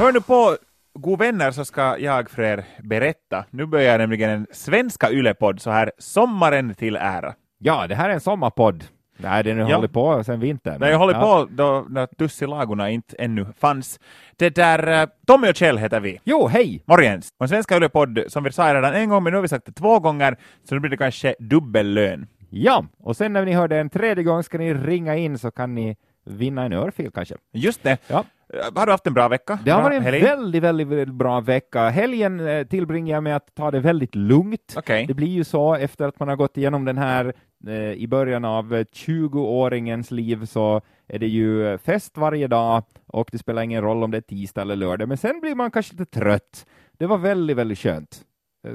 Hör nu på, god vänner, så ska jag för er berätta. Nu börjar nämligen en svenska ylepodd så här sommaren till ära. Ja, det här är en sommarpodd. Nej, den har Ja. hållit på sedan vintern. Nej, jag håller ja. på då när Tussilagorna inte ännu fanns. Det där, eh, Tommy och Kjell heter vi. Jo, hej! Morgens! Och en svenska ylepodd, som vi sa redan en gång, men nu har vi sagt det två gånger, så nu blir det kanske dubbellön. Ja, och sen när ni hör det en tredje gång ska ni ringa in så kan ni vinna en örfil kanske. Just det. Ja. Eh, Har du haft en bra vecka? Det har varit en helg? väldigt, väldigt, bra vecka. Helgen eh, tillbringar jag med att ta det väldigt lugnt. Okej. Det blir ju så efter att man har gått igenom den här eh, i början av eh, 20-åringens liv så är det ju fest varje dag och det spelar ingen roll om det är tisdag eller lördag, men sen blir man kanske lite trött. Det var väldigt, väldigt skönt.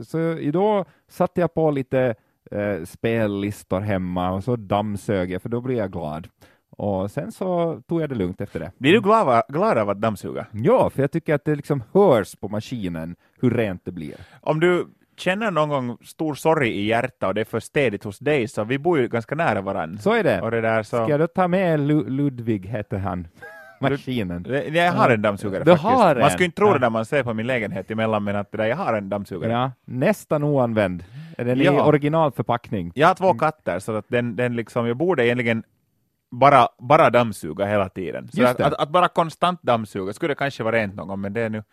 Så idag satte jag på lite eh, spellistor hemma och så dammsög jag, för då blir jag glad. Och sen så tog jag det lugnt efter det. Blir du glad, glad av att dammsuga? Ja, för jag tycker att det liksom hörs på maskinen hur rent det blir. Om du känner någon gång stor sorg i hjärtat och det är för städigt hos dig, så vi bor ju ganska nära varandra. Så är det. Och det där så... Ska jag då ta med Lu- Ludvig, heter han, maskinen? Jag har en dammsugare Du faktiskt. har en? Man skulle inte tro det när man ser på min lägenhet emellan, men att det där, jag har en dammsugare. Ja, nästan oanvänd. Är den i Ja. originalförpackning? Jag har två katter, så att den, den liksom, jag borde egentligen bara, bara dammsuga hela tiden. Så att, att, att bara konstant dammsuga skulle kanske vara rent någon gång, men det är nu,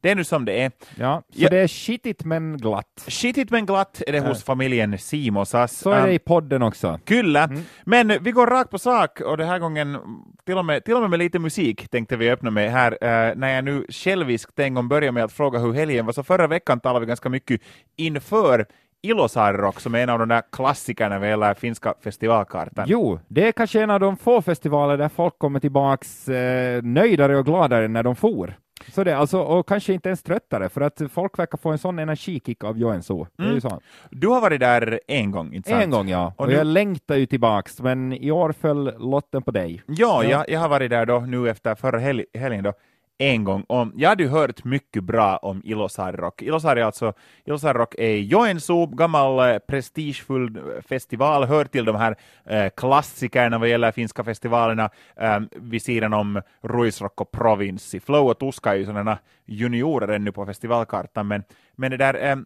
det är nu som det är. Ja, så Ja. det är skitigt men glatt. Skitigt men glatt är det hos familjen Simosas. Så är det Um, i podden också. Kyllä, men vi går rakt på sak och den här gången till och med, till och med, med lite musik tänkte vi öppna med här. Eh, när jag nu själviskt en gång börjar med att fråga hur helgen var, så förra veckan talade vi ganska mycket inför Ilosaari som är en av de där klassikerna vad gäller finska festivalkartan. Jo, det är kanske en av de få festivaler där folk kommer tillbaks eh, nöjdare och gladare när de for. Så det, alltså, och kanske inte ens tröttare, för att folk verkar få en sån energikick av Joensuu. Så. Du har varit där en gång, inte sant? En gång ja, och, Och nu- jag längtar ju tillbaks, men i år föll lotten på dig. Ja, Jag, jag har varit där då nu efter förra hel helgen då, en gång. Och jag hade hört mycket bra om Ilosaari Rock. Ilosaari alltså, Ilosaari Rock är Joensuu, gammal eh, prestigefull eh, festival, hör till de här eh, klassikerna vad gäller finska festivalerna eh, vid sidan om Ruisrock och Provinsi. Flow och Tuska är ju sådana juniorer ännu på festivalkartan, men, men det där eh,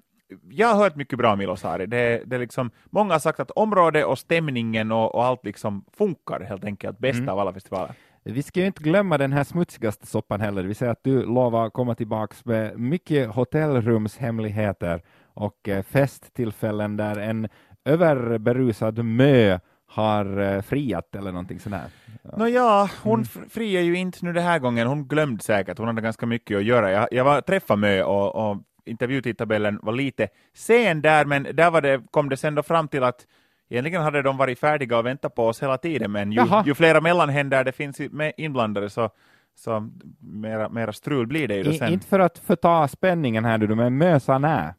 jag har hört mycket bra om Ilosaari. Det, det liksom, många har sagt att området och stämningen och, och allt liksom funkar helt enkelt bäst av alla festivaler. Vi ska ju inte glömma den här smutsigaste soppan heller, vill säga att du lovar komma tillbaks med mycket hotellrumshemligheter och eh, festtillfällen där en överberusad mö har eh, friat eller någonting sånt här. Nåja, hon mm. friar ju inte nu den här gången. Hon glömde säkert, hon hade ganska mycket att göra. Jag, jag var träffade Mö och, och intervjutidtabellen var lite sen där, men där var det, kom det sen då fram till att Egentligen hade de varit färdiga och väntat på oss hela tiden, men ju, Jaha. ju flera mellanhänder det finns inblandade så, så mera, mera strul blir det ju då I, sen. inte för att förta spänningen här du, men mösan är.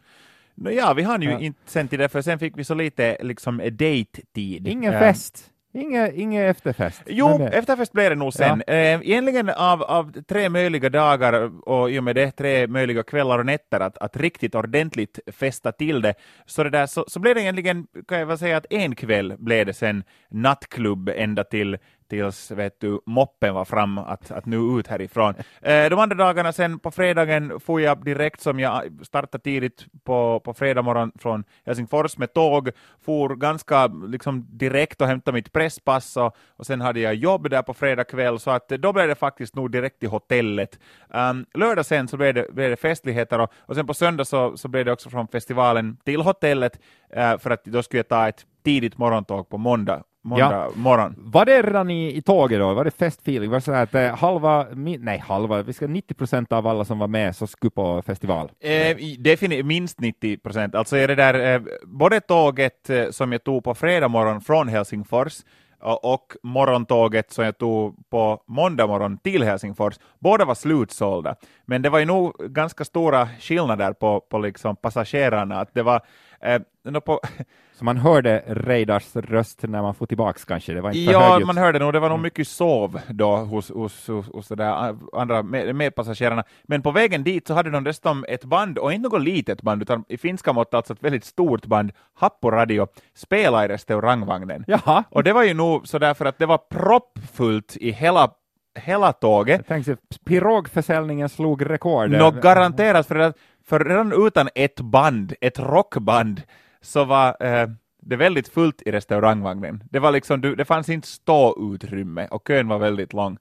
Nå ja, vi hann ju Ja. inte sen till det, för sen fick vi så lite liksom date-tid. Ingen fest, ingen, ingen efterfest. Jo, Men det- efterfest blev det nog sen. Eh, egentligen av, av tre möjliga dagar och i och med det tre möjliga kvällar och nätter att, att riktigt ordentligt festa till det, så, det där, så, så blev det egentligen, kan jag väl säga att en kväll blev det sen nattklubb ända till tills vet du, moppen var fram att, att nu ut härifrån. Eh, de andra dagarna sen på fredagen får jag direkt som jag startade tidigt på, på fredag morgon från Helsingfors med tåg, for ganska liksom direkt och hämtade mitt presspass och, och sen hade jag jobb där på fredag kväll så att eh, då blev det faktiskt nog direkt till hotellet. Um, lördag sen så blev det, blev det festligheter och, och sen på söndag så, så blev det också från festivalen till hotellet eh, för att då skulle jag ta ett tidigt morgontåg på måndag, måndag morgon. Var det redan i, i tåget då? Var det festfeeling? Var det så att eh, halva, nej halva, vi ska 90 procent av alla som var med så skulle på festival? Eh, minst 90 procent. Alltså är det där, eh, både tåget eh, som jag tog på fredag morgon från Helsingfors och, morgontåget som jag tog på måndag morgon till Helsingfors, båda var slutsålda. Men det var ju nog ganska stora skillnader på, på liksom passagerarna. Att det var, eh, på, Så man hörde Reidars röst när man får tillbaks kanske? Det var inte Ja, man hörde nog, det var nog mycket sov då hos, hos, hos, hos där andra med- medpassagerarna. Men på vägen dit så hade de dessutom ett band, och inte något litet band, utan i finska mått alltså ett väldigt stort band, Happoradio, spela i restaurangvagnen. Jaha, Och det var ju nog så därför att det var proppfullt i hela hela tåget. Tänkte, pirogförsäljningen slog rekord. Nå garanterat, för, att, för redan utan ett band, ett rockband, så var eh, det väldigt fullt i restaurangvagnen. Det, var liksom, det fanns inte ståutrymme och kön var väldigt lång.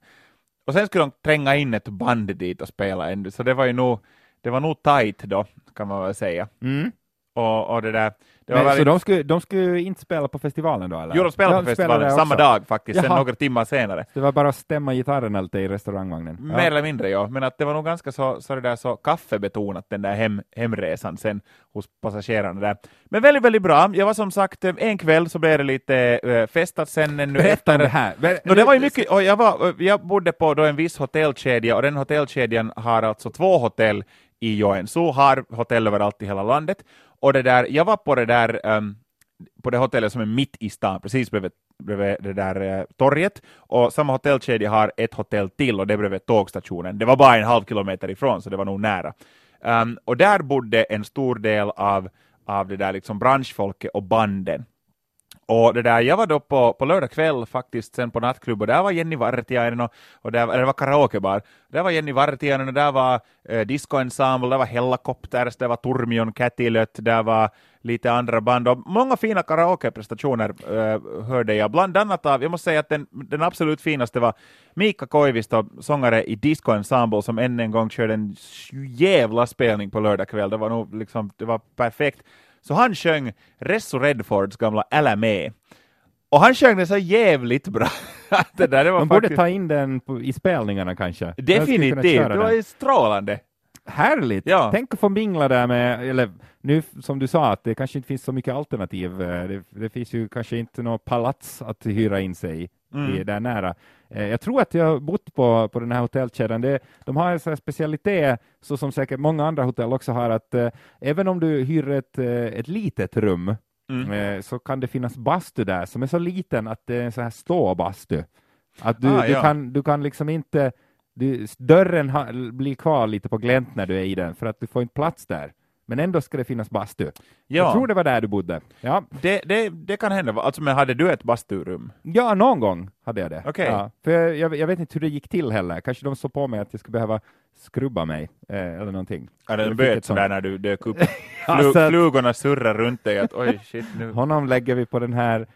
Och sen skulle de tränga in ett band dit och spela ännu, så det var ju nog, det var nog tight då, kan man väl säga. Mm. Och, och det där, det Men, väldigt... Så de skulle, de skulle inte spela på festivalen då? Eller? Jo, de spelade Ja, på festivalen spelade samma dag faktiskt, sen några timmar senare. Det var bara att stämma gitarren lite i restaurangvagnen? Mer eller mindre, ja. Men att det var nog ganska så, så, det där, så kaffebetonat, den där hem, hemresan sen hos passagerarna där. Men väldigt, väldigt bra. Jag var som sagt, eh, en kväll så blev det lite äh, festat sen ännu Berätta om efter. det här. Ber- No, det var ju mycket, och jag, var, jag bodde på då en viss hotellkedja och den hotellkedjan har alltså två hotell i Joensuu, har hotell överallt i hela landet. Och det där, jag var på det där, um, på det hotellet som är mitt i stan, precis bredvid, bredvid det där eh, torget, och samma hotellkedja har ett hotell till och det är bredvid tågstationen. Det var bara en halv kilometer ifrån, så det var nog nära. Um, och där bodde en stor del av, av det där liksom branschfolket och banden. Och det där, jag var då på, på lördag kväll faktiskt sen på nattklubb och där var Jenny Vartiainen och, och där, eller det var karaokebar. Där var Jenny Vartiainen och där var eh, discoensemble, där var Hellacopters, där var Turmion, Kätilöt, där var lite andra band och många fina karaokeprestationer eh, hörde jag. Bland annat av, jag måste säga att den, den absolut finaste var Mika Koivisto, sångare i discoensemble, som än en gång körde en jävla spelning på lördag kväll. Det var nog liksom, det var perfekt. Så han sjöng Resso Redfords gamla Alla med. Och han sjöng det så jävligt bra. det där, det var Man borde faktiskt ta in den på, i spelningarna kanske. Definitivt, det var den. strålande. Härligt! Ja. Tänk att få mingla där med, eller nu som du sa, att det kanske inte finns så mycket alternativ. Eh, Det, det finns ju kanske inte något palats att hyra in sig i, Mm. där nära. Eh, Jag tror att jag har bott på, på den här hotellkedjan. Det, de har en sån specialitet, så som säkert många andra hotell också har, att eh, även om du hyr ett, eh, ett litet rum, Mm. eh, så kan det finnas bastu där som är så liten att det är en sån här ståbastu. Att du, Ah, du, ja. kan, du kan liksom inte du, dörren ha, blir kvar lite på glänt när du är i den, för att du får inte plats där. Men ändå ska det finnas bastu. Jag Ja, tror det var där du bodde. Ja, det, det, det kan hända. Alltså, men hade du ett basturum? ja någon gång hade jag det. Okej. Ja, för jag, jag, jag vet inte hur det gick till heller. Kanske de såg på mig att jag skulle behöva skrubba mig, eh, eller någonting. Jag du fick böt sådär när du dök upp? Ja, Flu, så att- flugorna surrar runt dig, att oj shit nu. Honom lägger vi på den här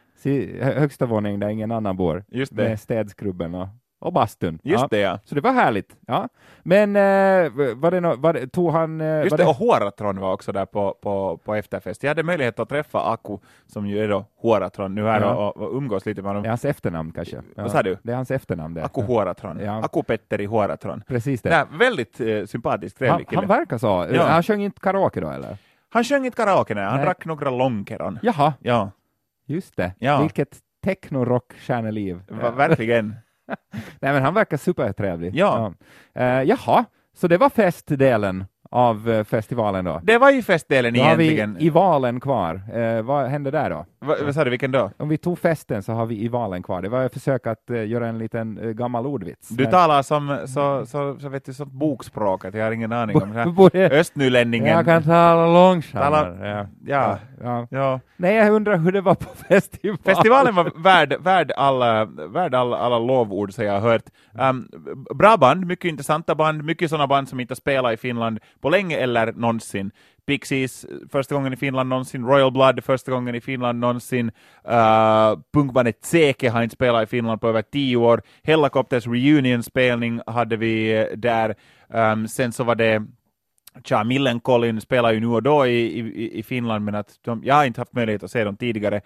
högsta våningen där ingen annan bor, Just det, med städskrubben och, och bastun. just ja. det ja. Så det var härligt. Ja. Men eh, var det no, var det, tog han... Eh, Just var det, och Huoratron var också där på, på, på efterfest. Jag hade möjlighet att träffa Aku, som ju är då Huoratron, nu här Ja. och, och umgås lite med Det är honom. hans efternamn kanske? Ja. Vad sa du? Det är hans efternamn det. Aku Huoratron. Ja. Aku Petteri Huoratron. Precis det. Nej, väldigt eh, sympatisk, han, trevlig kille. han verkar så. Ja. Han sjöng inte karaoke då eller? Han sjöng inte karaoke, nej. han Nej. drack några långkeron. Jaha, Ja, just det. Ja. Vilket techno-rock-stjärneliv. verkligen. Nej men han verkar supertrevlig. Ja. Ja. Eh, jaha, så det var festdelen av eh, festivalen då? Det var ju festdelen Då har vi egentligen. i valen kvar. Eh, vad hände där då? Va, vad sa du, vilken då? Om vi tog festen så har vi i valen kvar. Det var ett försök att eh, göra en liten eh, gammal ordvits. Du Men- talar som så, så, så vet du, sånt bokspråk att jag har ingen aning om Östnylänningen. Jag kan tala långsammare. Tala- Ja. Ja, Ja. ja. Nej, jag undrar hur det var på festivalen. Festivalen var värd, värd, alla, värd alla, alla lovord som jag har hört. Um, bra band, mycket intressanta band, mycket sådana band som inte har spelat i Finland på länge eller någonsin. Pixies, första gången i Finland någonsin, Royal Blood, första gången i Finland någonsin, uh, punkbandet Tseke har inte spelat i Finland på över tio år, Hellacopters reunion-spelning hade vi eh, där, um, sen så var det Tja, Millencolin spelar ju nu och då i, i, i Finland, men att de, jag har inte haft möjlighet att se dem tidigare.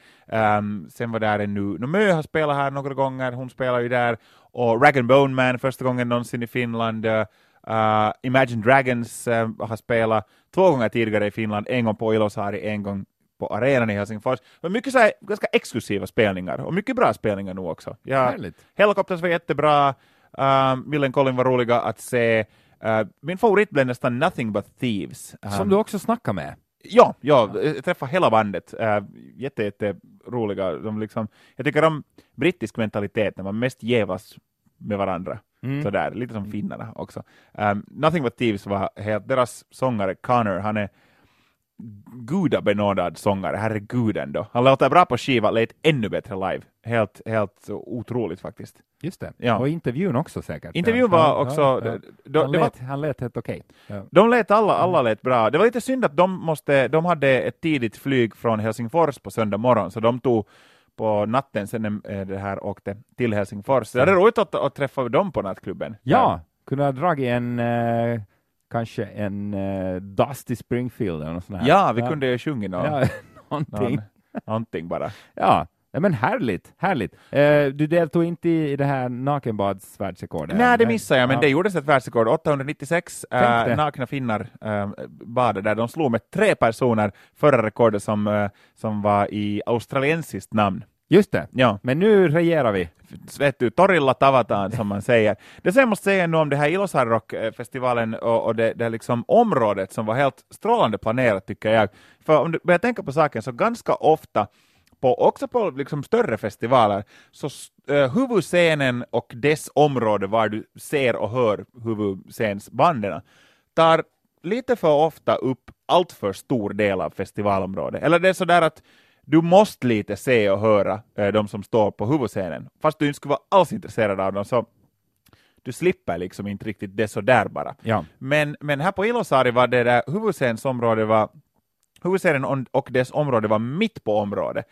Um, sen var där ännu, no, Mö har spelat här några gånger, hon spelar ju där, och Rag and Bone Man första gången någonsin i Finland. Uh, uh, Imagine Dragons uh, har spelat två gånger tidigare i Finland, en gång på Ilosari, en gång på arenan i Helsingfors. Men mycket så här, ganska exklusiva spelningar, och mycket bra spelningar nu också. Ja. Helicopters var jättebra, uh, Millencolin var roliga att se. Uh, min favorit blev nästan Nothing But Thieves. Um, Som du också snackar med. Ja, ja, jag träffade hela bandet. Uh, jätte, jätte roliga. De liksom, jag tycker om brittisk mentalitet när man mest jävlas med varandra. Mm. Sådär, lite som finnarna också. Um, Nothing But Thieves var helt, deras sångare Connor, han är gudabenådad sångare, herregud ändå. Han låter bra på skiva, lät ännu bättre live. Helt, helt otroligt faktiskt. Just det, Ja. och intervjun också säkert. Intervjun var också... ja, ja. de- Han, det var lät, han lät helt okej. Ja. De lät alla, alla lät bra. Det var lite synd att de måste, de hade ett tidigt flyg från Helsingfors på söndag morgon, så de tog på natten sen eh, det här åkte till Helsingfors. Så det är roligt att, att träffa dem på nattklubben. Ja, kunde ha dragit en, eh, kanske en eh, Dusty Springfield eller något sånt här. Ja, vi kunde ju sjunga någon, Ja, någonting. någon, någonting bara. Ja, Nej, men härligt, härligt. Eh, du deltog inte i, i det här nakenbadsvärldsrekordet? Nej, det missade jag, men Ja. det gjordes ett världsrekord. 896 Tänk äh, det. nakna finnar äh, badade där. De slog med tre personer förra rekordet som, äh, som var i australiensiskt namn. Just det, Ja. men nu regerar vi. vet du, torilla tavataan som man säger. Det som jag måste säga nu om det här Ilosarrock-festivalen och, och det, det liksom området som var helt strålande planerat tycker jag. För om du börjar tänka på saken så ganska ofta på, också på liksom större festivaler, så uh, huvudscenen och dess område var du ser och hör huvudscensbanden tar lite för ofta upp allt för stor del av festivalområdet. Eller det är sådär att du måste lite se och höra eh, de som står på huvudscenen, fast du inte skulle vara alls intresserad av dem, så du slipper liksom inte riktigt det sådär bara. Ja. Men, men här på Ilosari var det där huvudscensområdet var, huvudscenen och dess område var mitt på området.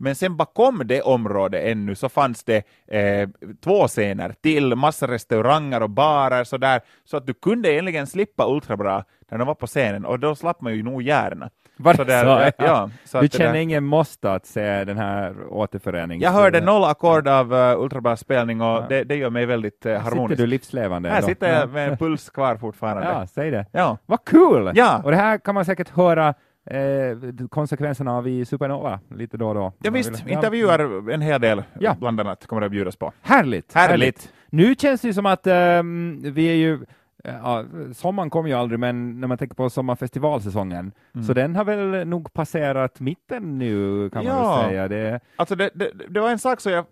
Men sen bakom det området ännu så fanns det eh, två scener till, massa restauranger och barer så där, så att du kunde egentligen slippa ultrabra när de var på scenen, och då slapp man ju nog gärna. Var Så där, så? ja, ja, så du känner där- ingen måste att se den här återföreningen? Jag hörde noll ackord av uh, ultrabra-spelning och det, det gör mig väldigt uh, Sitter harmoniskt. du livslevande? Här ändå? sitter jag Ja. med en puls kvar fortfarande. Ja, säg det. Ja. Vad kul! Ja. Och det här kan man säkert höra eh, konsekvenserna av i Supernova lite då och då. Ja, man visst, vill. intervjuar en hel del, Ja. bland annat, kommer det att bjudas på. Härligt! Härligt. Nu känns det som att ehm, vi är ju Ja, sommaren kommer ju aldrig, men när man tänker på sommarfestivalsäsongen, Mm. så den har väl nog passerat mitten nu, kan man Ja. väl säga. Det, Alltså det, det, det var en sak som jag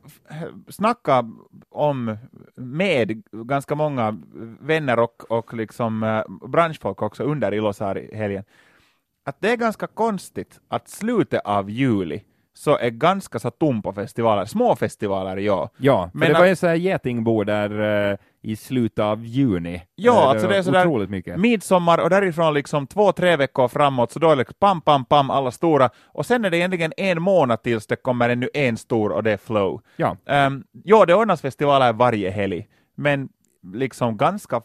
snackade om med ganska många vänner och, och liksom, eh, branschfolk också under Ilosari-helgen. Att det är ganska konstigt att slutet av juli så är ganska så tom på festivaler. Små festivaler, ja. ja, Men det att- var ju så här getingbo där eh, i slutet av juni. Ja, Eh, alltså det är sådär otroligt mycket. midsommar och därifrån liksom två, tre veckor framåt, så då är det pam, pam, pam, alla stora. Och sen är det egentligen en månad tills det kommer ännu en stor och det är flow. Ja, Um, ja, det ordnas festivaler varje helg, men liksom ganska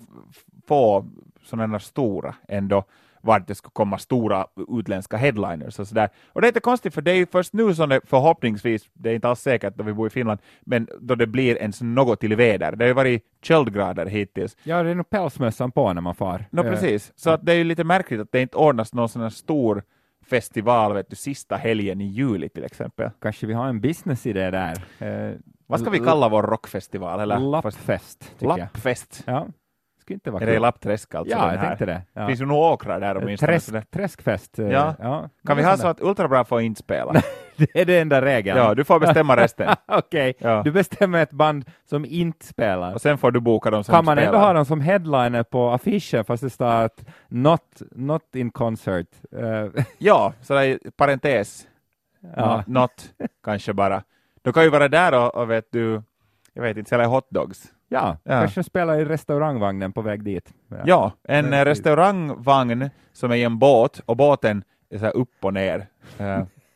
få sådana stora ändå, vart det skulle komma stora utländska headliners och sådär. Och det är inte konstigt, för det är först nu som det förhoppningsvis, det är inte alls säkert då vi bor i Finland, men då det blir ens något till väder. Det har ju varit köldgrader hittills. ja det är nog pälsmössan på när man far. No, Eh, precis, så att det är ju lite märkligt att det inte ordnas någon sån här stor festival, vet du, sista helgen i juli till exempel. Kanske vi har en businessidé där. Eh, Vad ska vi kalla vår rockfestival? Eller? Lappfest. Lappfest. Ja, skulle inte vara Är det i. Lappträsk alltså? Ja, den jag tänkte det. Ja. finns ju nog åkrar där åtminstone. Träsk, träskfest. eh, Ja. ja. Kan vi ha så att Ultrabra får inte spela? Det är det enda regeln. ja, du får bestämma resten. Okej, Ja. du bestämmer ett band som inte spelar. Och sen får du boka dem som Kan man spelar. ändå ha dem som headliner på affischen fast det står att not, not in concert? Eh, Ja, så det är parentes. ja. Not, not kanske bara. Du kan ju vara där och, och vet du, jag vet inte, sälja hotdogs. Ja, Ja. kanske spela i restaurangvagnen på väg dit. Ja, en Men- eh, restaurangvagn som är i en båt och båten är så här upp och ner.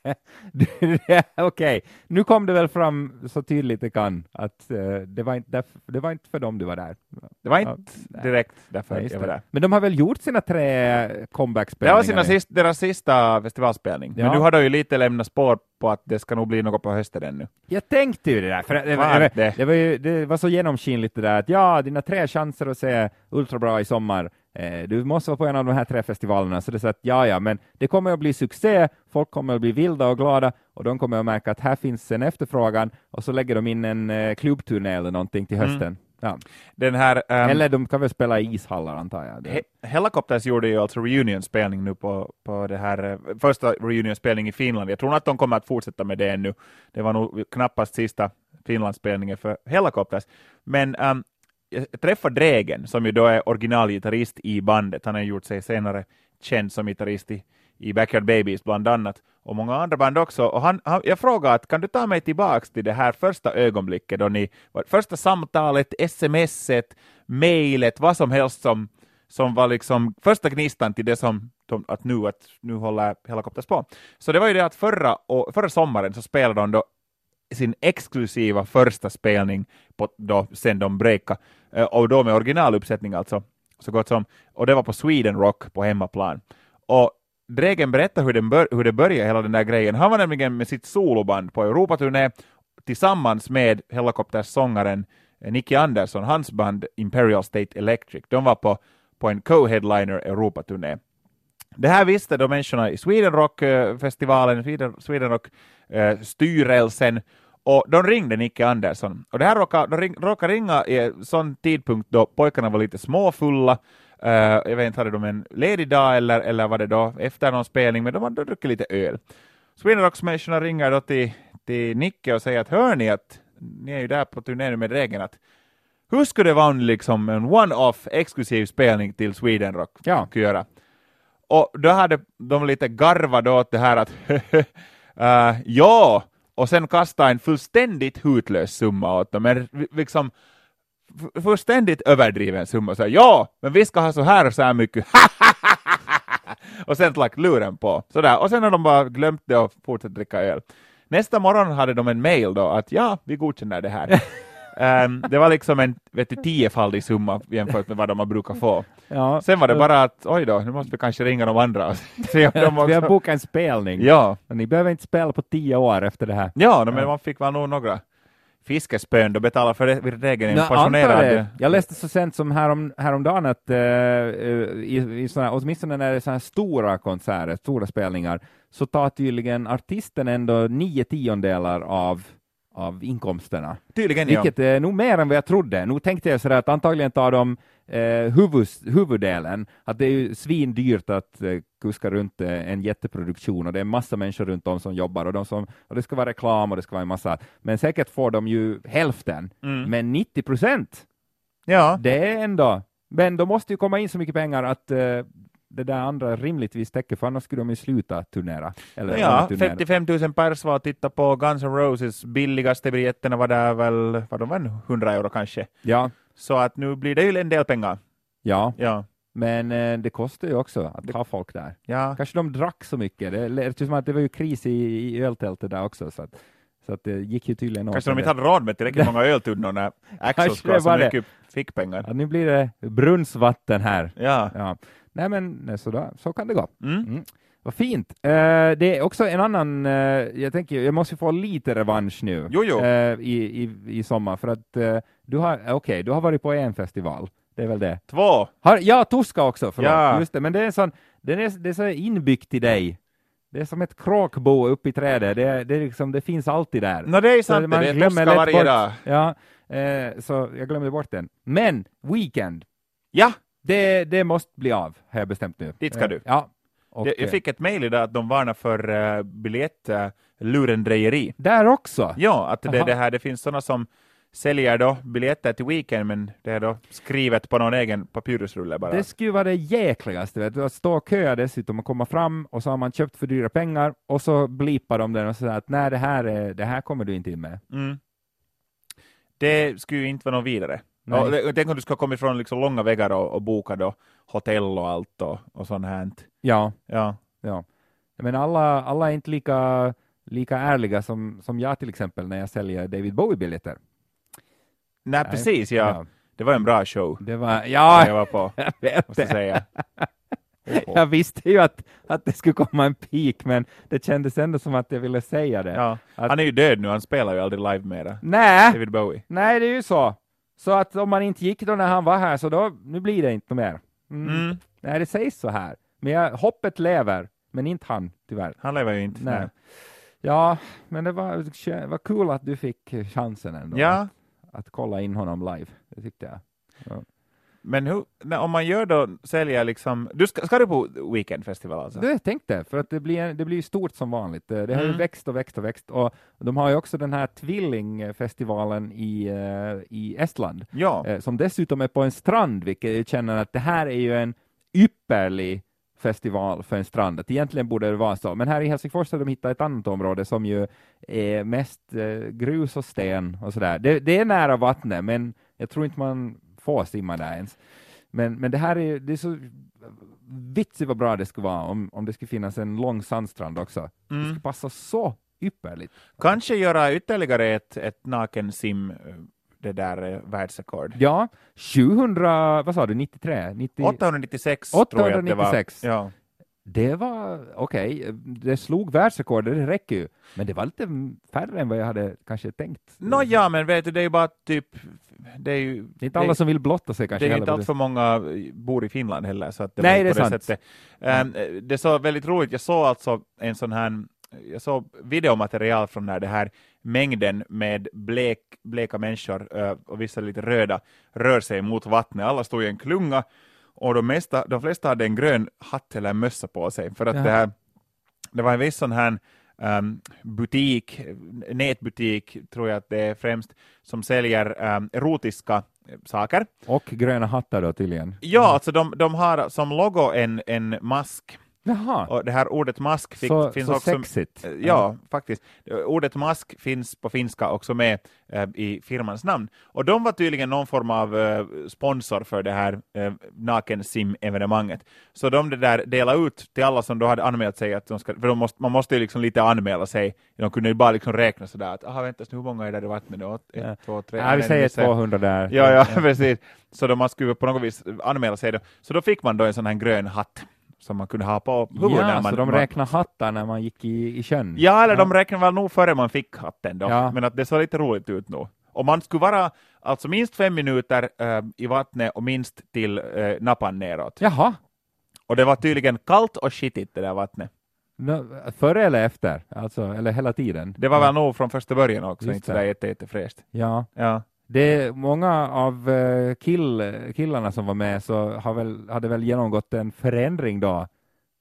Okej, nu kom det väl fram så tydligt det kan att eh, det, var inte det var inte för dem du var där. Det var inte Ja, direkt därför just jag var det. där. Men de har väl gjort sina tre Det comeback-spelningar? var sina nu? sist, deras sista festivalspelning, Ja. men nu har de ju lite lämnat spår på att det ska nog bli något på hösten ännu. Jag tänkte ju det där, för det, Fan, det, det. det, var ju, det var så genomskinligt det där att ja, dina tre chanser att se Ultrabra i sommar, du måste vara på en av de här tre festivalerna, så det är så att ja, ja, men det kommer att bli succé, folk kommer att bli vilda och glada, och de kommer att märka att här finns en efterfrågan, och så lägger de in en eh, klubbturné eller någonting till Mm. hösten. Ja. Den här ehm, Eller de kan väl spela i ishallar antar jag. He- Helicopters gjorde ju alltså reunion-spelning nu på, på det här eh, första reunion-spelning i Finland. Jag tror nog att de kommer att fortsätta med det ännu. Det var nog knappast sista Finlandsspelningen för Helicopters. Men ehm, Eh, jag träffade Dregen, som ju då är originalgitarrist i bandet. Han har gjort sig senare känd som gitarrist i, i Backyard Babies bland annat, och många andra band också. Och han, han, jag frågade att kan du ta mig tillbaks till det här första ögonblicket, då ni, första samtalet, smset, mejlet, vad som helst som, som var liksom första gnistan till det som att nu, att nu håller Helicopters på. Så det var ju det att förra, och, förra sommaren så spelade de då sin exklusiva första spelning på, då, sen de breakade, Eh, och då med originaluppsättning alltså, så gott som, och det var på Sweden Rock på hemmaplan. Och Dregen berättade hur, den bör, hur det började, hela den där grejen. Han var nämligen med sitt soloband på Europaturné tillsammans med Helicopters sångaren eh, Nicky Andersson, hans band Imperial State Electric. De var på, på en co-headliner Europaturné. Det här visste då människorna i Sweden Rock-festivalen, eh, Sweden, Sweden Rock-styrelsen, och de ringde Nicke Andersson. Och det här råkade, de ring, råkade ringa i en sån tidpunkt då pojkarna var lite småfulla. Uh, jag vet inte, hade de en ledig dag eller, eller var det då efter någon spelning, men de hade druckit lite öl. Sweden ringer då till, till Nicke och säger att hör ni att ni är ju där på turné nu med regeln att hur skulle det vara liksom en one-off exklusiv spelning till Sweden Rock ja. göra? Och då hade de lite garvat åt det här att uh, ja, och sen kasta en fullständigt hutlös summa åt dem, en liksom fullständigt överdriven summa. Så ja, men vi ska ha så här och så här mycket. och sen lagt luren på. Sådär. Och sen har de bara glömt det och fortsatt dricka öl. Nästa morgon hade de en mail då att ja, vi godkänner det här. Um, det var liksom en vet du, tiofaldig summa jämfört med vad de har brukat få. Ja. Sen var det bara att oj då, nu måste vi kanske ringa de andra. de också... Vi har bokat en spelning. Ja. Men ni behöver inte spela på tio år efter det här. Ja, men ja. man fick väl nog några fiskespön då betala för regeln en passionerad... Jag läste så sent som härom, häromdagen att uh, i, i såna, åtminstone när det är så här stora konserter, stora spelningar, så tar tydligen artisten ändå nio tiondelar av av inkomsterna. Tydligen, Vilket ja. är nog mer än vad jag trodde. Nu tänkte jag sådär att antagligen tar de eh, huvus, huvuddelen, att det är ju svindyrt att eh, kuska runt eh, en jätteproduktion och det är massa människor runt om som jobbar och, de som, och det ska vara reklam och det ska vara en massa, men säkert får de ju hälften, mm. men 90 procent, ja. det är ändå, men då måste ju komma in så mycket pengar att eh, det där andra rimligtvis täcker, för annars skulle de ju sluta turnera. Eller ja, turnera. 55 000 pers var att titta på Guns N' Roses, billigaste biljetterna var där väl, var de väl 100 euro kanske? Ja. Så att nu blir det ju en del pengar. Ja. ja. Men eh, det kostar ju också att ha folk där. Ja. Kanske de drack så mycket. Det lät som att det var ju kris i, i öltältet där också. Så att, så att det gick ju tydligen Kanske de inte hade råd med tillräckligt många öltunnor när Axel ska ha så mycket fickpengar. Ja, nu blir det brunnsvatten här. Ja. ja. Nej, men så, då, så kan det gå. Mm. Mm. Vad fint. Uh, det är också en annan, uh, jag tänker, jag måste få lite revansch nu jo, jo. Uh, i, i, i sommar, för att du har, okej, okay, du har varit på en festival, det är väl det? Två! Har, ja, Tuska också, förlåt. Ja. Just det, men det är, sån, det är, det är så inbyggt i dig. Det är som ett kråkbo uppe i trädet, det, det, är liksom, det finns alltid där. No, det är sant, man det är lätt varje dag. Ja, så jag glömde bort den. Men, Weekend. Ja! Det, det måste bli av, har jag bestämt nu. Dit ska du. Ja. Och, jag fick ett mejl idag att de varnar för uh, biljettlurendrejeri. Uh, Där också? Ja, att det, det, här, det finns sådana som säljer då biljetter till Weekend, men det är då skrivet på någon egen papyrusrulle bara. Det skulle vara det jäkligaste, vet du, att stå och köa dessutom och komma fram och så har man köpt för dyra pengar och så blipar de den och säger att nej, det här, är, det här kommer du inte in med. Mm. Det skulle ju inte vara något vidare. Ja, tänk om du ska komma ifrån liksom långa vägar och, och boka då hotell och allt och, och sånt här. Ja. ja. ja. Men alla, alla är inte lika, lika ärliga som, som jag till exempel när jag säljer David Bowie-biljetter. Nej, Nej, precis, ja. ja. Det var en bra show. Det var, ja, jag var på, jag vet måste säga. jag visste ju att, att det skulle komma en peak, men det kändes ändå som att jag ville säga det. Ja. Att, han är ju död nu, han spelar ju aldrig live mera. Nej, David Bowie. Nej, det är ju så. Så att om man inte gick då när han var här, så då, nu blir det inte mer. Mm. Mm. Nej, det sägs så här. Men jag, hoppet lever, men inte han, tyvärr. Han lever ju inte. Nej. nej. Ja, men det var, var kul att du fick chansen ändå. Ja. Att, att kolla in honom live, det tyckte jag. Ja. Men hur, när, om man gör då, säljer liksom, du ska, ska du på Weekendfestival alltså? Det tänkte för att det blir, det blir stort som vanligt. Det har mm. ju växt och växt och växt och de har ju också den här tvillingfestivalen i, uh, i Estland, ja. uh, som dessutom är på en strand, vilket jag känner att det här är ju en ypperlig festival för en strand. Att egentligen borde det vara så. Men här i Helsingfors har de hittat ett annat område som ju är mest eh, grus och sten och sådär. Det, det är nära vattnet, men jag tror inte man får simma där ens. Men, men det här är, det är så vitsigt vad bra det skulle vara om, om det skulle finnas en lång sandstrand också. Det Mm. skulle passa så ypperligt. Kanske göra ytterligare ett, ett nakensim, eh, det där eh, världsrekord. Ja, 700, vad sa du, 93? 90, 896, tror jag att det var. 896. Ja. Det var okej, det slog världsrekordet, det räcker ju. Men det var lite färre än vad jag hade kanske tänkt. Nå ja, men vet du, det är ju bara typ, det är ju... Det är inte alla det, som vill blotta sig det kanske är ju heller. inte allt för många bor i Finland heller. Så att det Nej, det är på sant. Sättet. Ehm, det är så väldigt roligt, jag såg alltså en sån här jag såg videomaterial från när det här mängden med blek, bleka människor eh, och vissa lite röda rör sig mot vattnet. Alla stod i en klunga och de, mesta, de flesta hade en grön hatt eller mössa på sig. För att Ja. det, här, det var en viss sån här ehm, butik, nätbutik tror jag att det är främst, som säljer um, erotiska saker. Och gröna hattar då tydligen. Ja, alltså de, de har som logo en, en mask Jaha, och det här ordet mask fick, så, finns så också sexigt. Eh, Ja, faktiskt. Eh, Ordet mask finns på finska också med eh, i firmans namn. Och de var tydligen någon form av eh, sponsor för det här eh, nakensim-evenemanget. Så de det där delade ut till alla som då hade anmält sig, att de ska, för de måste, man måste ju liksom lite anmäla sig. De kunde ju bara liksom räkna sådär att, aha vänta, hur många är där i vattnet? Ett, Ja. två, tre, Ja, vi säger missar jag. 200 där. Ja, ja, precis. Så då man skulle på något vis anmäla sig då. Så då fick man då en sån här grön hatt som man kunde ha på huvudet. Ja, när man, så de räknar hattar när man gick i, i sjön? Ja, eller de räknade väl nog före man fick hatten då, Ja. men att det såg lite roligt ut nu. Och man skulle vara alltså minst fem minuter eh, i vattnet och minst till eh, nappan neråt. Jaha, Och det var tydligen kallt och skitigt det där vattnet. no, före eller efter? Alltså, eller hela tiden? Det var väl nog från första början också, Just inte jätte, jättefräscht. Ja, Ja. Det många av eh, kill, killarna som var med så har väl, hade väl genomgått en förändring då,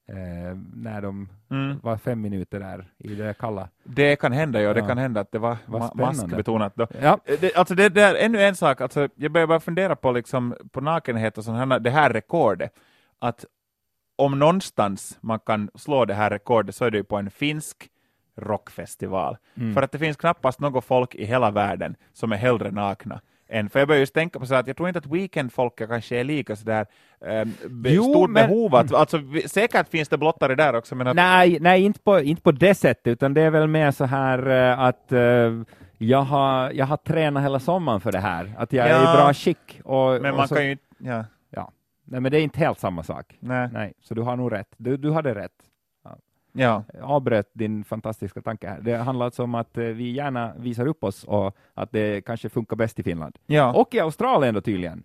eh, när de Mm. var fem minuter där i det kalla. Det kan hända, ja. Det Ja. kan hända att det var Vad ma- maskbetonat då. Ja, Eh, Det, alltså det, det är ännu en sak, alltså jag börjar bara fundera på, liksom, på nakenhet och här, det här rekordet. Att om någonstans man kan slå det här rekordet så är det ju på en finsk rockfestival. Mm. För att det finns knappast något folk i hela världen som är hellre nakna. Än, för jag börjar just tänka på så att jag tror inte att weekendfolket kanske är lika sådär eh, Jo, stort men- behov. Att, alltså, säkert finns det blottare där också, men att, Nej, nej inte, på, inte på det sättet, utan det är väl mer så här eh, att eh, jag, har, jag har tränat hela sommaren för det här, att jag är Ja. i bra skick. Och, men och man så, kan ju inte... Ja, Nej, men det är inte helt samma sak. nej, Nej, så du har nog rätt. Du, du hade rätt. Ja. Avbröt din fantastiska tanke här. Det handlar alltså om att eh, vi gärna visar upp oss och att det kanske funkar bäst i Finland. ja. Och i Australien då tydligen.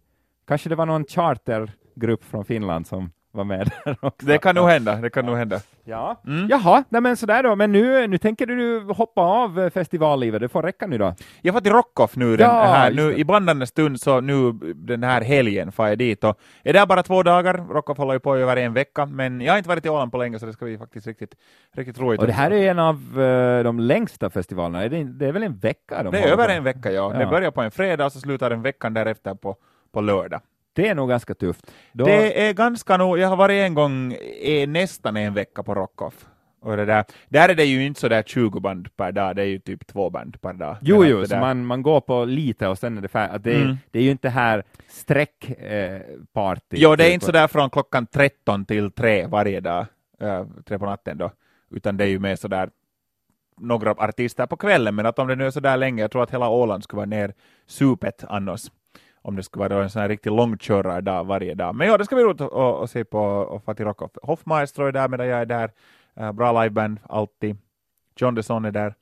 Kanske det var någon chartergrupp från Finland som var med där också. Det kan nog hända, det kan nog hända. Ja. Mm. Jaha, nej men sådär då. Men nu, nu tänker du hoppa av eh, festivallivet. Det får räcka nu då. Jag var till Rockoff nu, den Ja, här, nu det. i bandande stund, så nu den här helgen far jag dit och är där bara två dagar. Rockoff håller ju på i över en vecka, men jag har inte varit i Åland på länge så det ska bli faktiskt riktigt, riktigt roligt. Och det här är en av eh, de längsta festivalerna. Är det, det är väl en vecka? De det är över på? en vecka, ja. Det Ja. börjar på en fredag och så slutar den veckan därefter på, på lördag. Det är nog ganska tufft. Då, Det är ganska nog, jag har varit en gång, nästan en vecka på Rockoff. Och det där, där är det ju inte så där 20 band per dag, det är ju typ två band per dag. Jo, jo, så man, man går på lite och sen är det färdigt. Det, är- Mm. det är ju inte här streckparty. Eh, party. Jo, det är Typ. inte sådär från klockan 13 till 3 varje dag, äh, tre på natten då, utan det är ju mer sådär några artister på kvällen, men att om det nu är sådär länge, jag tror att hela Åland skulle vara ner supet annars, om det skulle vara en sån här riktig långkörardag varje dag. Men ja, det ska bli roligt att, se på och få till Rockoff. Hoffmaestro är där medan jag är där, äh, bra liveband alltid, John Desson är där,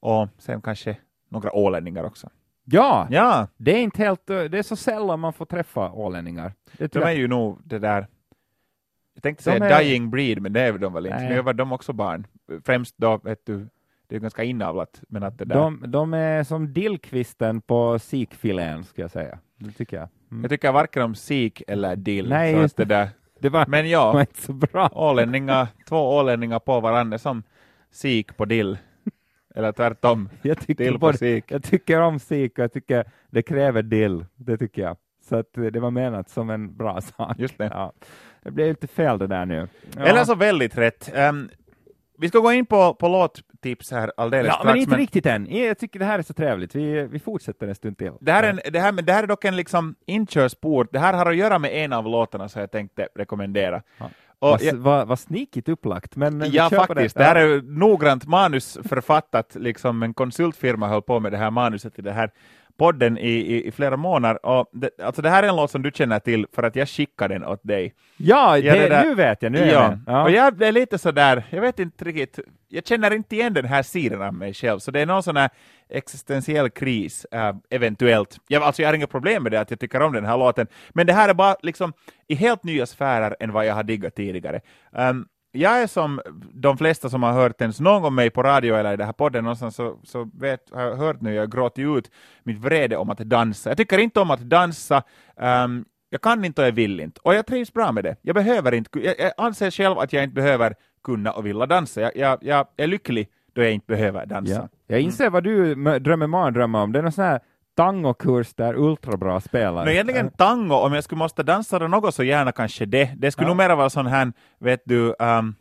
och sen kanske några ålänningar också. Ja, Ja, det är inte helt, det är så sällan man får träffa ålänningar. Det De är jag. ju nog det där, jag tänkte säga är- dying breed, men det är de väl inte. Nej. Nu var de också barn. Främst då, vet du, det är ganska inavlat, men att det där. De, de är som dillkvisten på sikfilén, ska jag säga. Det tycker jag. Mm. Jag tycker varken om sik eller dill. Nej, så just det där. Det var, Men var ja, inte så bra. ålänningar, två ålänningar på varandra som sik på dill. Eller tvärtom, Jag tycker, dill på både, sik. jag tycker om sik och jag tycker det kräver dill. Det tycker jag. Så att det var menat som en bra sak. Just det. Ja. det blev lite fel det där nu. Ja. Eller så väldigt rätt. Um, vi ska gå in på, på låttips här alldeles Ja, strax. men inte riktigt än. Jag tycker det här är så trevligt. Vi, vi fortsätter en stund till. Det här, är en, det, här, men det här är dock en liksom inkörsport. Det här har att göra med en av låtarna som jag tänkte rekommendera. Ja. Vad, jag, vad, vad snikigt upplagt, men vi ja, faktiskt. Det. Det här är noggrant manusförfattat. Liksom en konsultfirma höll på med det här manuset i det här podden i, i, flera månader. Och det, alltså det här är en låt som du känner till för att jag skickade den åt dig. Ja, det, det där- nu vet jag. Nu är jag ja. ja. och jag är lite sådär, jag vet inte riktigt, jag känner inte igen den här sidan av mig själv, så det är någon sån här existentiell kris, äh, eventuellt. Jag, alltså jag har inga problem med det, att jag tycker om den här låten, men det här är bara liksom i helt nya sfärer än vad jag har diggat tidigare. Um, jag är som de flesta som har hört ens någon gång mig på radio eller i den här podden någonstans, så, så vet, har jag hört nu, jag gråter ut mitt vrede om att dansa. Jag tycker inte om att dansa, um, jag kan inte och jag vill inte. Och jag trivs bra med det. Jag behöver inte, jag, jag anser själv att jag inte behöver kunna och vilja dansa. Jag, jag, jag är lycklig då jag inte behöver dansa. Ja. Jag inser vad du drömmer mardrömmar om. Det är någon sån här tangokurs där ultrabra spelar. Nå, egentligen tango, om jag skulle måste dansa det något så gärna kanske det. Det skulle Ja. nog mera vara sån här, vet du, um,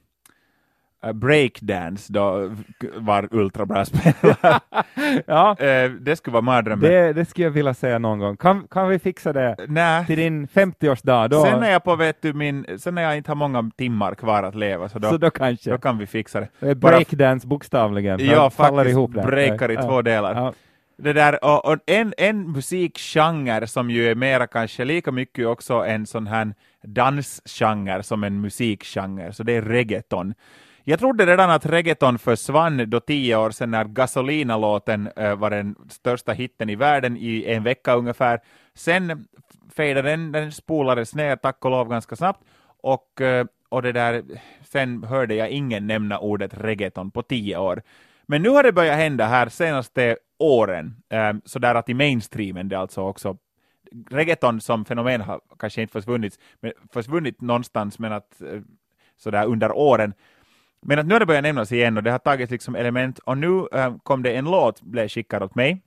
breakdance då var ultrabra spelare. ja, Eh, det skulle vara mardrömmen. det, det skulle jag vilja säga någon gång. Kan, kan vi fixa det Nej. till din 50-årsdag? Då, Sen är jag på, vet du, min, sen när jag inte har många timmar kvar att leva, så då, så då kanske. då kan vi fixa det. Eh, Breakdance bokstavligen. Ja, faller ihop där. breakar i Ja, två delar. Ja. Det där, och, och en, en musikgenre som ju är mera kanske lika mycket också en sån här dansgenre som en musikgenre, så det är reggaeton. Jag trodde redan att reggaeton försvann då tio år sedan när Gasolina-låten äh, var den största hitten i världen i en vecka ungefär. Sen fejdade den, den spolades ner tack och lov ganska snabbt och, eh, och det där, sen hörde jag ingen nämna ordet reggaeton på tio år. Men nu har det börjat hända här senaste åren, ehm, så där att i mainstreamen det alltså också reggaeton som fenomen har kanske inte försvunnit, men försvunnit någonstans men att eh, sådär under åren. Men att nu har det börjat nämnas igen och det har tagit liksom element och nu ehm, kom det en låt, blev skickad åt mig.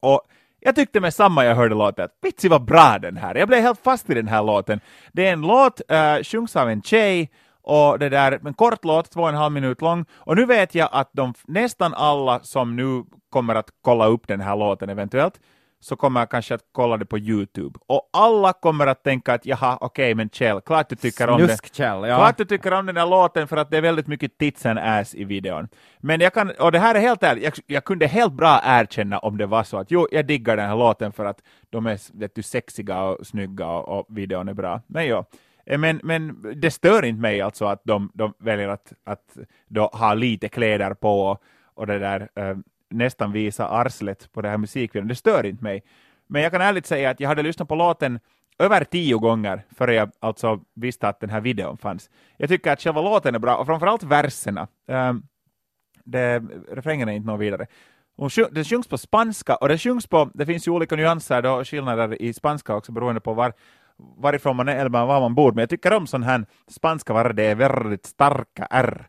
Och jag tyckte med samma jag hörde låten att vitsi vad bra den här Jag blev helt fast i den här låten. Det är en låt, uh, sjungs av en tjej, och det där, en kort låt, två och en halv minut lång. Och nu vet jag att de, nästan alla som nu kommer att kolla upp den här låten eventuellt, så kommer jag kanske att kolla det på Youtube. Och alla kommer att tänka att jaha, okej, men Kjell, klart du tycker om den. Snusk-Kjell, ja. Klart du tycker om den här låten för att det är väldigt mycket tits and ass i videon. Men jag kan, och det här är helt ärligt, jag, jag kunde helt bra erkänna om det var så att jo, jag diggar den här låten för att de är vet du, sexiga och snygga och, och videon är bra. Men ja, Eh, Eh, men, men det stör inte mig alltså att de, de väljer att, att då ha lite kläder på och, och det där eh, nästan visa arslet på det här musikvideon. Det stör inte mig. Men jag kan ärligt säga att jag hade lyssnat på låten över tio gånger före jag alltså visste att den här videon fanns. Jag tycker att själva låten är bra, och framförallt verserna. Um, det, refrängen är inte något vidare. Sjung- det sjungs på spanska, och det sjungs på, det finns ju olika nyanser och skillnader i spanska också beroende på var, varifrån man är eller var man bor, men jag tycker om sån här spanska var det är väldigt starka R.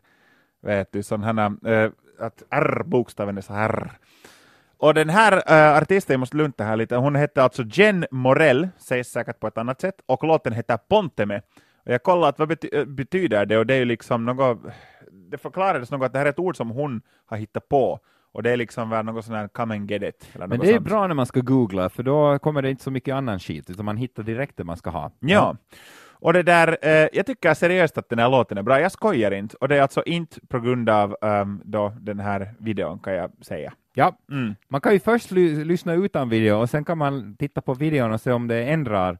Vet du, sån här, äh, att R-bokstaven är så här. Och den här äh, artisten, jag måste lunta här lite, hon hette alltså Jen Morell, sägs säkert på ett annat sätt, och låten heter Ponteme. Och jag kollade att vad bety eh, betyder det, och det är ju liksom något, det förklarades något att det här är ett ord som hon har hittat på, och det är liksom något sån här come and get it. Eller Men det är sånt. bra när man ska googla, för då kommer det inte så mycket annan skit, utan man hittar direkt det man ska ha. Ja. Och det där, eh, jag tycker seriöst att den här låten är bra, jag skojar inte, och det är alltså inte på grund av um, då den här videon kan jag säga. Ja, Mm. man kan ju först ly- lyssna utan video och sen kan man titta på videon och se om det ändrar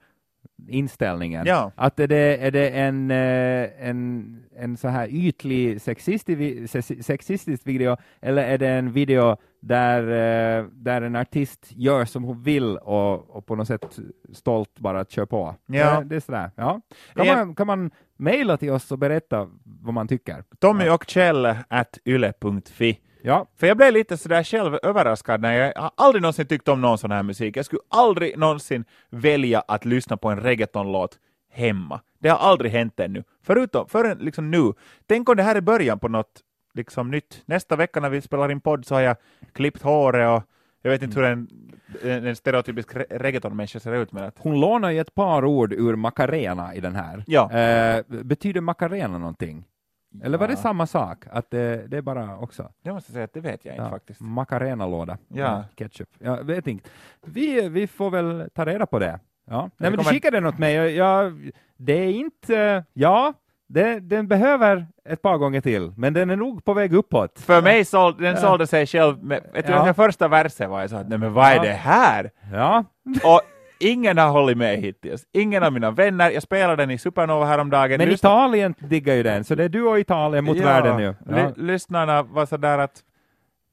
inställningen. Ja. Att är det, är det en, eh, en, en så här ytlig sexistisk, sexistisk video eller är det en video där, eh, där en artist gör som hon vill och, och på något sätt stolt bara kör på? Ja. Det, det är sådär. Ja. Kan, Ja. man, kan man mejla till oss och berätta vad man tycker? Tommy och Kjell at yle.fi. Ja, För jag blev lite sådär själv överraskad när jag, jag har aldrig någonsin tyckt om någon sån här musik. Jag skulle aldrig någonsin välja att lyssna på en reggaetonlåt hemma. Det har aldrig hänt ännu. Förutom, förrän liksom nu. Tänk om det här är början på något liksom nytt. Nästa vecka när vi spelar in podd så har jag klippt håret och jag vet inte hur den en en stereotypisk re- reggaetonmänniska ser ut. Men att, Hon lånar ju ett par ord ur Macarena i den här. Ja. Eh, betyder Macarena någonting? Eller var det samma sak? Att det, det är bara också? jag måste säga att det vet jag inte Ja, faktiskt. Macarena-låda. Ja. Ketchup. Jag vet inte. Vi, vi får väl ta reda på det. Ja. Nej, men du kommer- skickade den åt mig. Jag, jag, det är inte... Ja, det, den behöver ett par gånger till, men den är nog på väg uppåt. För mig såld, den sålde sig själv, med, jag tror Ja. den första versen var jag så att nej men vad är Ja. det här? Ja, Och ingen har hållit med hittills. Ingen av mina vänner. Jag spelade den i Supernova häromdagen. men Lyssna- Italien diggar ju den, så det är du och Italien mot världen nu. Ja. Ly- lyssnarna var sådär att,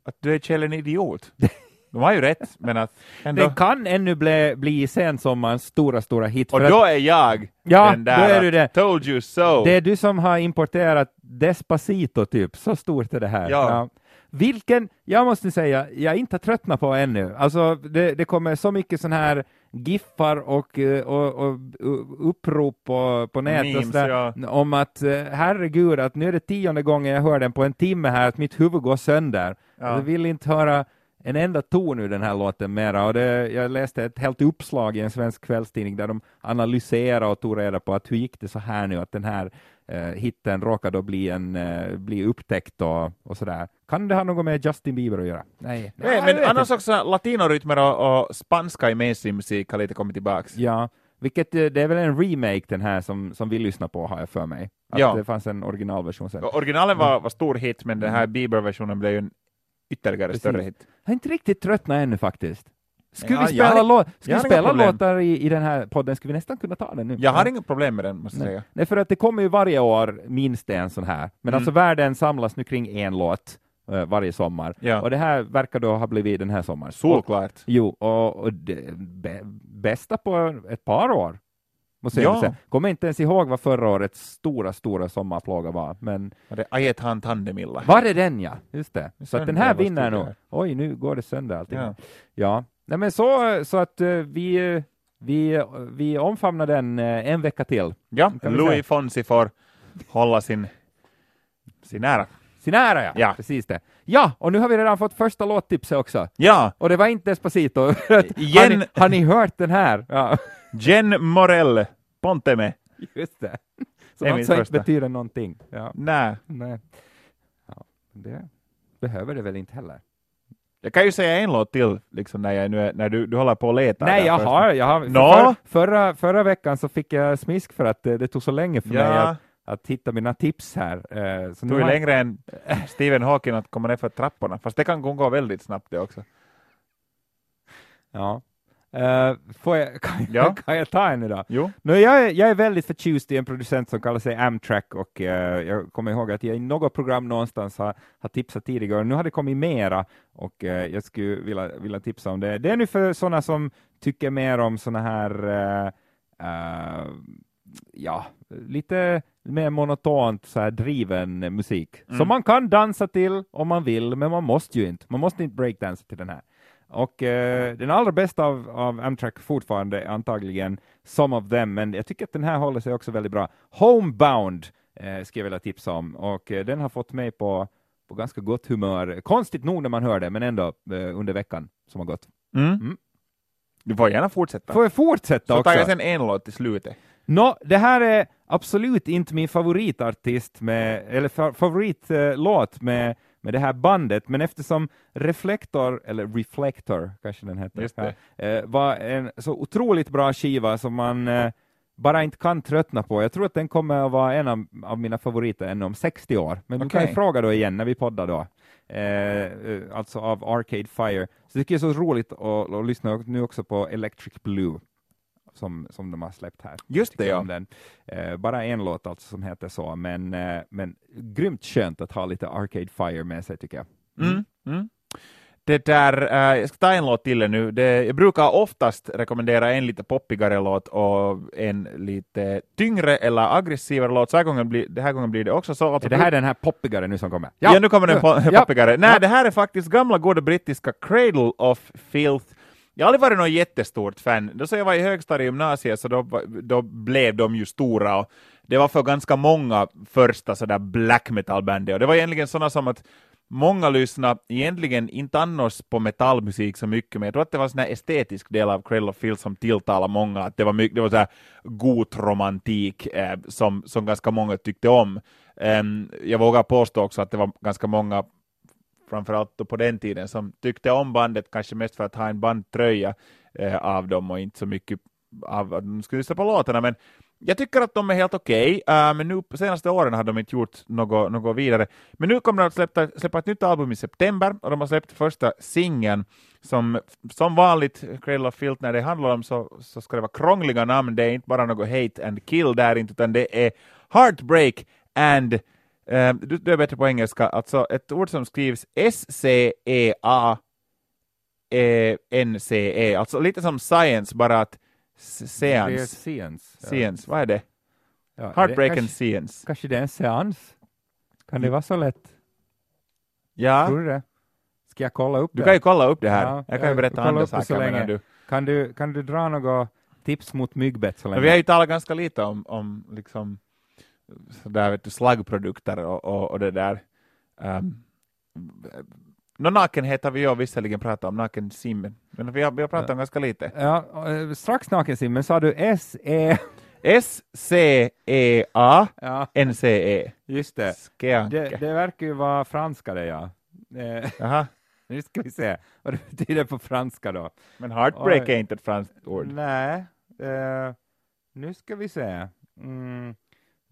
att du är Kjell en idiot. De har ju rätt, men att ändå... Den kan ännu bli, bli sensommarens stora, stora hit. Och då är jag Ja, den där då är du det. told you so. Det är du som har importerat Despacito, typ. Så stort är det här. Ja. Vilken, jag måste säga, jag är inte tröttnat på ännu. Alltså, det, det kommer så mycket sån här giffar och, eh, och, och, upprop på, på nätet och Memes, sådär, ja. om att eh, herregud, att nu är det tionde gången jag hör den på en timme här, att mitt huvud går sönder. Ja. Jag vill inte höra en enda ton ur den här låten mera. Och det, jag läste ett helt uppslag i en svensk kvällstidning där de analyserade och tog reda på att hur gick det så här nu, att den här eh, hitten råkade då bli, en, eh, bli upptäckt och, och sådär. Kan det ha något med Justin Bieber att göra? Nej. Nej, jag men annars inte. också latinorytmer och, och spanska i mainstream-musik har lite kommit tillbaks. Ja, vilket eh, det är väl en remake den här som, som vi lyssnar på har jag för mig. Att Ja. det fanns en originalversion sen. Och Originalen var, var stor hit, men den här Bieber-versionen blev ju en ytterligare Precis. större hit. Jag är inte riktigt tröttnat ännu faktiskt. Skulle Ja, vi spela, lå- skulle vi spela låtar i, i den här podden, skulle vi nästan kunna ta den nu. Jag har Ja. inga problem med den, måste jag säga. Nej, för att det kommer ju varje år minst en sån här. Men Mm. alltså världen samlas nu kring en låt eh, varje sommar. Ja. Och det här verkar då ha blivit den här sommaren. Och, Solklart. jo, och, och det bä, bästa på ett par år. Jag Ja. Kommer inte ens ihåg vad förra årets stora, stora sommarplåga var. Men Var det Ajet han Tandemilla? var det den ja? Just det. Så den här vinner nog. Oj, nu går det sönder allting. Ja. Ja, Nej, men så, så att eh, vi, eh, vi, vi omfamnar den eh, en vecka till. Ja, Louis. Fonsi får hålla sin, sin ära. Sin ära ja. Ja. precis det. Ja, och nu har vi redan fått första låttipset också. Ja, Och det var inte Despacito. har, Igen. ni, har ni hört den här? Ja, Jen Morell, Ponteme. just det. Så Det som inte betyder någonting. Ja, Nej, nej. Ja, det behöver det väl inte heller. jag kan ju säga en låt till, liksom när, jag nu är, när du, du håller på och letar. Nej, jag först. har, jag har Nå? för, förra, förra veckan så fick jag smisk för att det, det tog så länge för mig Ja, att, att hitta mina tips här. Eh, Så du nu är har, längre än Stephen Hawking att komma ner för trapporna, fast det kan gå väldigt snabbt det också. ja. Får jag, kan, Ja. kan jag ta en då? Jo, No, jag, är, jag är väldigt förtjust i en producent som kallar sig Amtrak och eh, jag kommer ihåg att jag i något program någonstans har, har tipsat tidigare. Nu har det kommit mera och eh, jag skulle vilja, vilja tipsa om det. Det är nu för sådana som tycker mer om sådana här ja, lite mer monotont så här driven musik Mm. som man kan dansa till om man vill, men man måste ju inte. Man måste inte breakdansa till den här. Och eh, den allra bästa av, av Amtrak fortfarande är antagligen Some of them, men jag tycker att den här håller sig också väldigt bra. Homebound eh, ska jag vilja tipsa om och eh, den har fått mig på, på ganska gott humör. Konstigt nog när man hör det, men ändå eh, under veckan som har gått. mm. Mm. du får gärna fortsätta. Får jag fortsätta Så också? tar jag sen en låt i slutet. Nå, det här är absolut inte min favoritartist med, eller fa favoritlåt med, med det här bandet, men eftersom Reflektor, eller Reflector kanske den det. eh, var en så otroligt bra skiva som man eh, bara inte kan tröttna på. Jag tror att den kommer att vara en av, av mina favoriter ännu om 60 år, men du kan ju fråga då igen när vi poddar då. Eh, eh, alltså av Arcade Fire. Så det tycker jag är så roligt att, att lyssna nu också på Electric Blue som, som de har släppt här. Just det, ja. om den. Eh, bara en låt alltså som heter så, men, eh, men grymt skönt att ha lite Arcade Fire med sig tycker jag. Mm. Mm. Det där, eh, jag ska ta en låt till nu. Det, jag brukar oftast rekommendera en lite poppigare låt och en lite tyngre eller aggressivare låt. Så här gången blir, det här gången blir det också så. Alltså, Är det här den här poppigare nu som kommer? Ja, nu kommer den po- Ja. poppigare. Nej, Ja. det här är faktiskt gamla goda brittiska Cradle of Filth. Jag har aldrig varit någon jättestort fan. Då så jag var i högstadiet gymnasiet så då, då blev de ju stora och det var för ganska många första sådär black metal bandet och det var egentligen sådana som att många lyssnade, egentligen inte annars på metallmusik så mycket, men jag tror att det var en sån estetisk del av Cradle of Filth som tilltalade många, att det var, mycket, det var så här gotromantik eh, som, som ganska många tyckte om. Um, jag vågar påstå också att det var ganska många framförallt på den tiden, som tyckte om bandet, kanske mest för att ha en bandtröja eh, av dem och inte så mycket av att de skulle lyssna på låtarna, men jag tycker att de är helt okej, okay. uh, men nu på senaste åren har de inte gjort något, något vidare. Men nu kommer de att släppa, släppa ett nytt album i september, och de har släppt första singeln, som som vanligt, Cradle of Filth, när det handlar om så, så ska det vara krångliga namn, det är inte bara något hate and kill där inte, utan det är Heartbreak and Uh, du, du, är bättre på engelska, alltså ett ord som skrivs S-C-E-A N-C-E, alltså lite som science, bara att är science. Science, ja. vad är det? Ja, Heartbreak and science. Kanske det är en seans? Kan det vara så lätt? Ja. Tror du det? Ska jag kolla upp du det? Du kan ju kolla upp det här. Ja, jag kan ju berätta andra saker du... Kan du, kan du dra några tips mot myggbett så länge? vi har ju talat ganska lite om, om liksom där vet du, slaggprodukter och, och, och det där. Um, No, nakenhet har vi ju visserligen pratat om, nakensim, men vi har, vi har pratat om ganska lite. Ja, eh, strax nakensim, men sa du S-E? S-C-E-A N-C-E. Just det. det. Det verkar ju vara franska det, ja. Eh, Jaha. Nu ska vi se vad det betyder på franska då. Men heartbreak och, är inte ett franskt ord. Nej. Uh, nu ska vi se. Mm.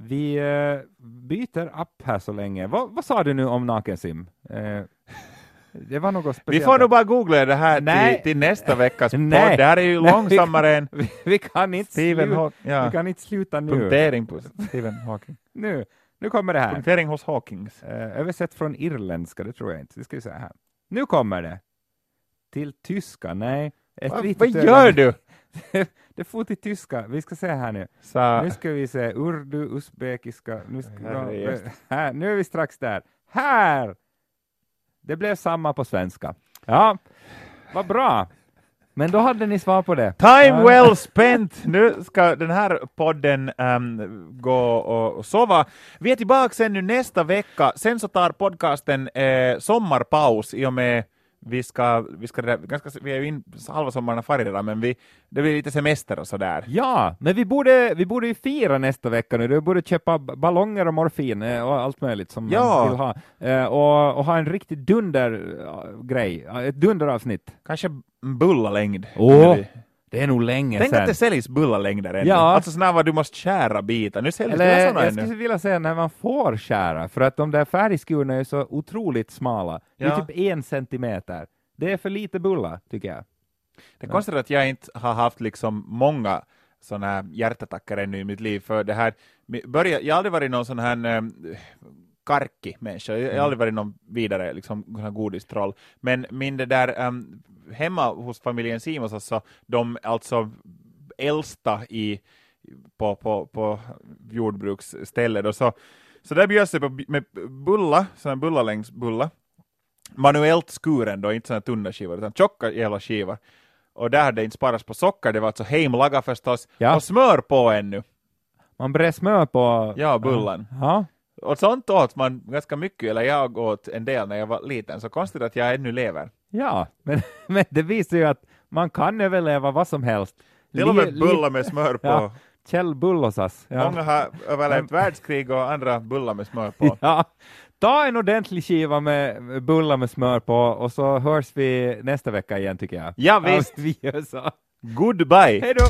Vi uh, byter app här så länge. Va, vad sa du nu om nakensim? Uh, det var något speciellt. Vi får nog bara googla det här till, till, nästa veckas podd. Det här är ju långsammare än vi, vi, kan inte Stephen ja. vi kan inte sluta nu. Punktering på Stephen Hawking. nu, nu kommer det här. Punktering hos Hawkings. Uh, översatt från irländska, det tror jag inte. Det ska vi säga här. Nu kommer det. Till tyska, nej. Va, vad gör du? det får till tyska. Vi ska se här nu. Så. Nu ska vi se urdu, usbekiska. Nu, ska, här, nu är vi strax där. Här! Det blev samma på svenska. Ja, vad bra. Men då hade ni svar på det. Time well spent! Nu ska den här podden um, gå och sova. Vi är tillbaka sen nu nästa vecka. Sen så tar podcasten eh, sommarpaus i och med vi ska, vi ska, ganska, vi är ju in halva sommaren färdig redan, men vi, det blir lite semester och sådär. Ja, men vi borde, vi borde ju fira nästa vecka nu, du borde köpa ballonger och morfin eh, och allt möjligt som ja. man vill ha, eh, och, och ha en riktig dundergrej, ett dunderavsnitt. Kanske bullalängd. Oh. Det är nog länge Tänk sedan. att det säljs bullalängder ännu. Ja. Alltså sådana var du måste skära bitar. Nu säljs Eller, sådana Jag skulle vilja säga när man får skära, för att de där färdigskurna är så otroligt smala. Ja. Det är typ en centimeter. Det är för lite bullar, tycker jag. Det är konstigt att jag inte har haft liksom många sådana här hjärtattacker ännu i mitt liv, för det här, börja, jag har aldrig varit någon sån här ähm, karki människa, jag har aldrig varit någon vidare liksom, godistroll, men min det där ähm, hemma hos familjen Simons, alltså, de alltså äldsta i, på, på, på jordbruksstället. Och så, så där bjöds det på, med bulla, sån bullalängdsbulla, manuellt skuren då, inte sådana tunna skivor, utan tjocka jävla skivor. Och där hade det inte sparats på socker, det var alltså heimlaga förstås, ja. och smör på ännu. Man brer smör på... Ja, bullen. Ja. Och sånt åt man ganska mycket, eller jag åt en del när jag var liten, så konstigt att jag ännu lever. Ja, men, men det visar ju att man kan överleva vad som helst. Till och med bullar med smör på. Ja, Kjell Bullosas. Ja. Många har överlevt världskrig och andra bullar med smör på. Ja, ta en ordentlig skiva med bullar med smör på och så hörs vi nästa vecka igen tycker jag. Ja, visst. Ja, vi gör så. Goodbye. Hej då.